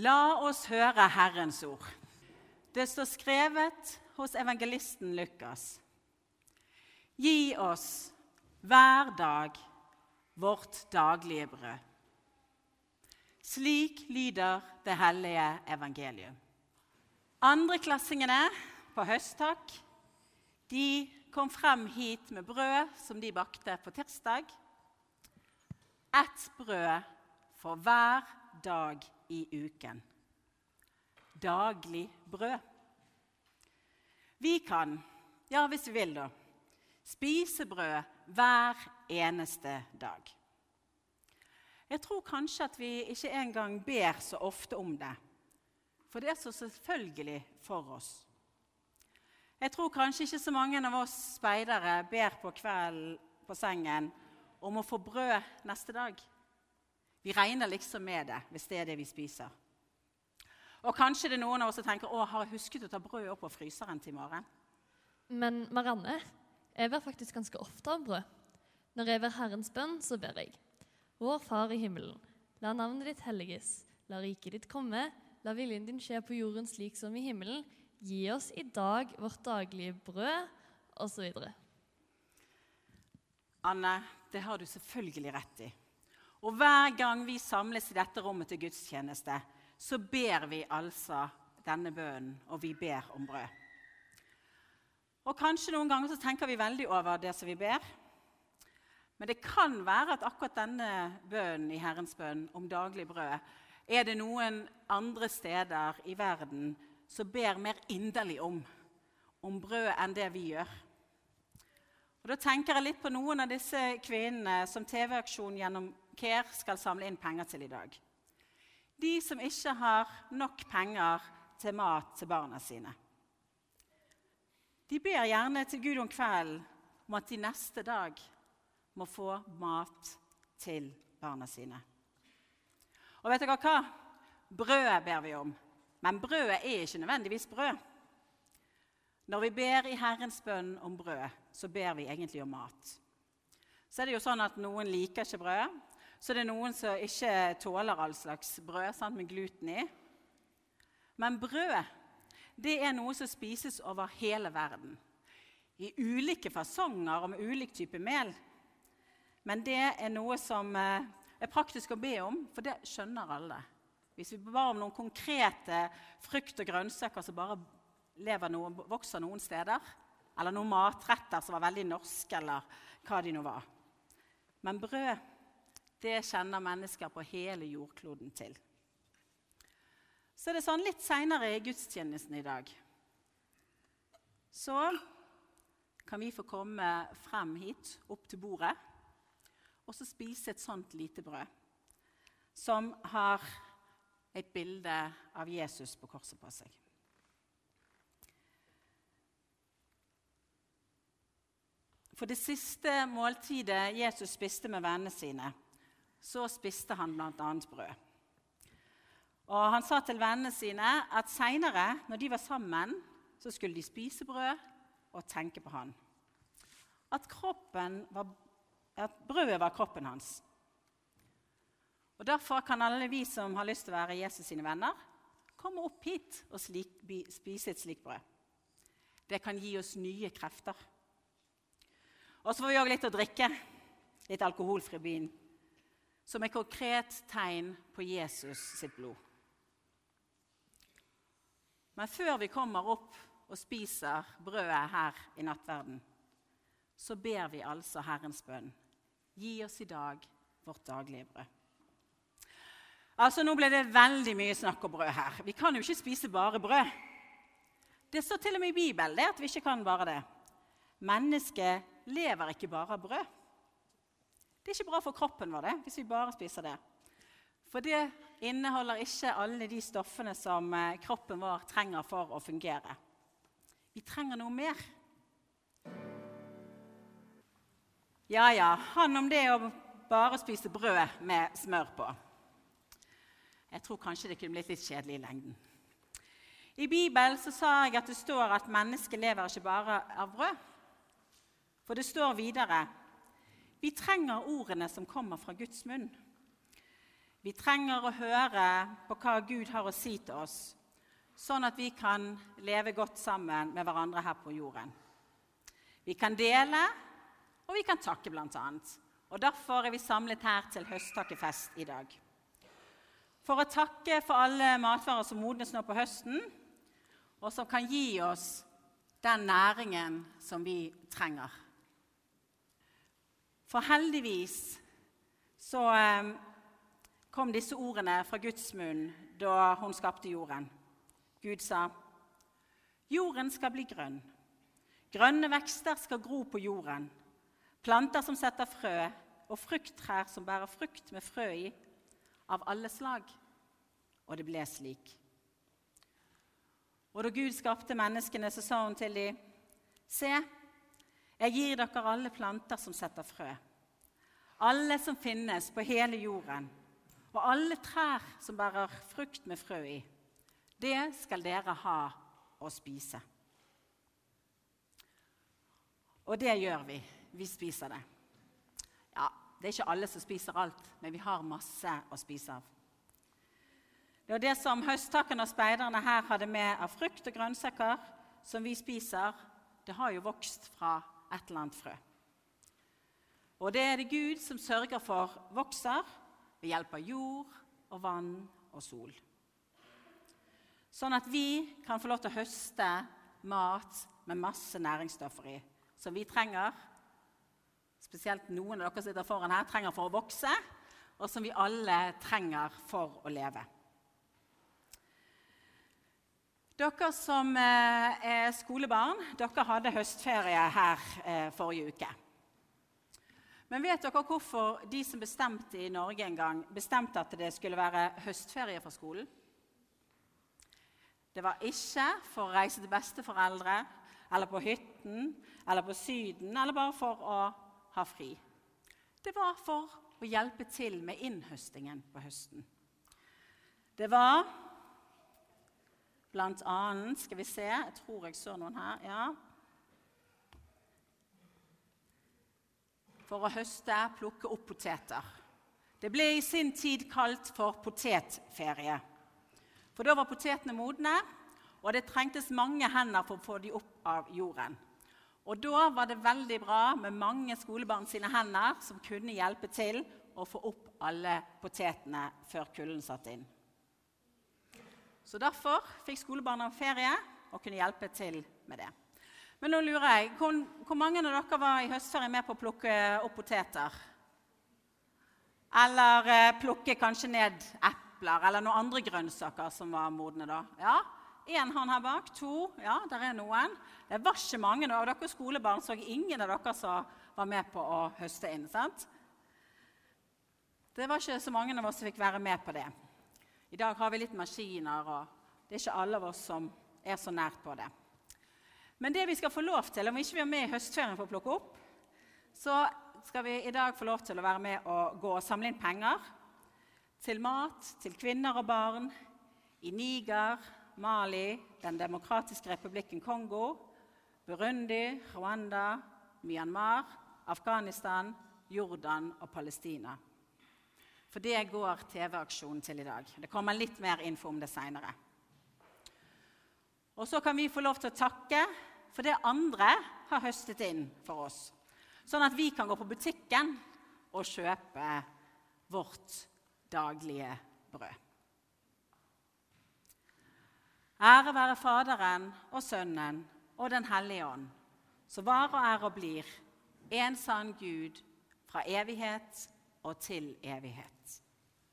La oss høre Herrens ord. Det står skrevet hos evangelisten Lukas. Gi oss hver dag vårt daglige brød. Slik lyder det hellige evangelium. Andreklassingene på høsttak de kom frem hit med brød som de bakte på tirsdag. Ett brød for hver dag i uken. Daglig brød. Vi kan, ja hvis vi vil, da, spise brød hver eneste dag. Jeg tror kanskje at vi ikke engang ber så ofte om det, for det er så selvfølgelig for oss. Jeg tror kanskje ikke så mange av oss speidere ber på kvelden på sengen om å få brød neste dag. Vi regner liksom med det hvis det er det vi spiser. Og kanskje det er noen av oss som tenker å, har jeg husket å ta brød opp av fryseren til i morgen? Men Marianne, jeg ber faktisk ganske ofte om brød. Når jeg ber Herrens bønn, så ber jeg. Vår Far i himmelen. La navnet ditt helliges. La riket ditt komme. La viljen din skje på jorden slik som i himmelen. Gi oss i dag vårt daglige brød, osv. Anne, det har du selvfølgelig rett i. Og hver gang vi samles i dette rommet til gudstjeneste, så ber vi altså denne bønnen, og vi ber om brød. Og kanskje noen ganger så tenker vi veldig over det som vi ber. Men det kan være at akkurat denne bønnen i Herrens bønn om daglig brød er det noen andre steder i verden som ber mer inderlig om, om brød enn det vi gjør. Og Da tenker jeg litt på noen av disse kvinnene som TV-aksjonen gjennom CARE skal samle inn penger til i dag. De som ikke har nok penger til mat til barna sine. De ber gjerne til Gud om kvelden om at de neste dag må få mat til barna sine. Og vet dere hva? Brødet ber vi om. Men brødet er ikke nødvendigvis brød. Når vi ber i Herrens bønn om brød, så ber vi egentlig om mat. Så er det jo sånn at Noen liker ikke brød, så det er noen som ikke tåler all slags brød sant, med gluten i. Men brød det er noe som spises over hele verden. I ulike fasonger og med ulik type mel. Men det er noe som eh, er praktisk å be om, for det skjønner alle. Hvis vi ba om noen konkrete frukt og grønnsaker som bare noen, vokser noen steder, eller noen matretter som var veldig norske, eller hva de nå var. Men brød det kjenner mennesker på hele jordkloden til. Så er det sånn litt seinere i gudstjenesten i dag så kan vi få komme frem hit, opp til bordet, og så spise et sånt lite brød som har et bilde av Jesus på korset på seg. For det siste måltidet Jesus spiste med vennene sine, så spiste han bl.a. brød. Og Han sa til vennene sine at seinere, når de var sammen, så skulle de spise brød og tenke på han. At, var, at brødet var kroppen hans. Og Derfor kan alle vi som har lyst til å være Jesus sine venner, komme opp hit og slik, spise et slikt brød. Det kan gi oss nye krefter. Og så får vi òg litt å drikke. Litt alkoholfri vin som et konkret tegn på Jesus sitt blod. Men før vi kommer opp og spiser brødet her i nattverden, så ber vi altså Herrens bønn. Gi oss i dag vårt daglige brød. Altså, Nå ble det veldig mye snakk om brød her. Vi kan jo ikke spise bare brød. Det står til og med i Bibelen det at vi ikke kan bare det. Mennesket lever ikke bare av brød. Det er ikke bra for kroppen vår det, hvis vi bare spiser det. For det inneholder ikke alle de stoffene som eh, kroppen vår trenger for å fungere. Vi trenger noe mer. Ja, ja, han om det å bare spise brød med smør på. Jeg tror kanskje det kunne blitt litt kjedelig i lengden. I Bibelen så sa jeg at det står at mennesket lever ikke bare av brød. For det står videre vi trenger ordene som kommer fra Guds munn. Vi trenger å høre på hva Gud har å si til oss, sånn at vi kan leve godt sammen med hverandre her på jorden. Vi kan dele, og vi kan takke, bl.a. Og Derfor er vi samlet her til høsttakkefest i dag. For å takke for alle matvarer som modnes nå på høsten, og som kan gi oss den næringen som vi trenger. For heldigvis så eh, kom disse ordene fra Guds munn da hun skapte jorden. Gud sa, 'Jorden skal bli grønn. Grønne vekster skal gro på jorden.' 'Planter som setter frø, og frukttrær som bærer frukt med frø i, av alle slag.' Og det ble slik. Og da Gud skapte menneskene, så sa hun til dem, 'Se, jeg gir dere alle planter som setter frø.' Alle som finnes på hele jorden, og alle trær som bærer frukt med frø i. Det skal dere ha å spise. Og det gjør vi. Vi spiser det. Ja, Det er ikke alle som spiser alt, men vi har masse å spise av. Det var det som høsttakene og speiderne her hadde med av frukt og grønnsaker som vi spiser, det har jo vokst fra et eller annet frø. Og det er det Gud som sørger for vokser ved hjelp av jord og vann og sol. Sånn at vi kan få lov til å høste mat med masse næringsstoffer i, som vi trenger. Spesielt noen av dere sitter foran her, trenger for å vokse, og som vi alle trenger for å leve. Dere som eh, er skolebarn, dere hadde høstferie her eh, forrige uke. Men vet dere hvorfor de som bestemte i Norge en gang, bestemte at det skulle være høstferie fra skolen? Det var ikke for å reise til besteforeldre eller på hytten eller på Syden eller bare for å ha fri. Det var for å hjelpe til med innhøstingen på høsten. Det var blant annet Skal vi se, jeg tror jeg så noen her. ja. For å høste, plukke opp poteter. Det ble i sin tid kalt for potetferie. For da var potetene modne, og det trengtes mange hender for å få dem opp av jorden. Og da var det veldig bra med mange skolebarn sine hender som kunne hjelpe til å få opp alle potetene før kulden satte inn. Så derfor fikk skolebarna ferie og kunne hjelpe til med det. Men nå lurer jeg, hvor, mange av dere var i høstferie med på å plukke opp poteter? Eller eh, plukke kanskje ned epler? eller noen andre grønnsaker som var modne da. Ja, Én hånd her bak. To. Ja, der er noen. Det var ikke mange. Av dere skolebarn så ingen av dere som var med på å høste inn. sant? Det var ikke så mange av oss som fikk være med på det. I dag har vi litt maskiner, og det er ikke alle av oss som er så nært på det. Men det vi skal få lov til, om vi ikke er med i høstferien for å plukke opp, så skal vi i dag få lov til å være med og gå og samle inn penger til mat til kvinner og barn i Niger, Mali, Den demokratiske republikken Kongo, Burundi, Rwanda, Myanmar, Afghanistan, Jordan og Palestina. For det går TV-aksjonen til i dag. Det kommer litt mer info om det seinere. Og så kan vi få lov til å takke for det andre har høstet inn for oss. Sånn at vi kan gå på butikken og kjøpe vårt daglige brød. Ære være Faderen og Sønnen og Den hellige ånd, som var og er og blir en sann Gud fra evighet og til evighet.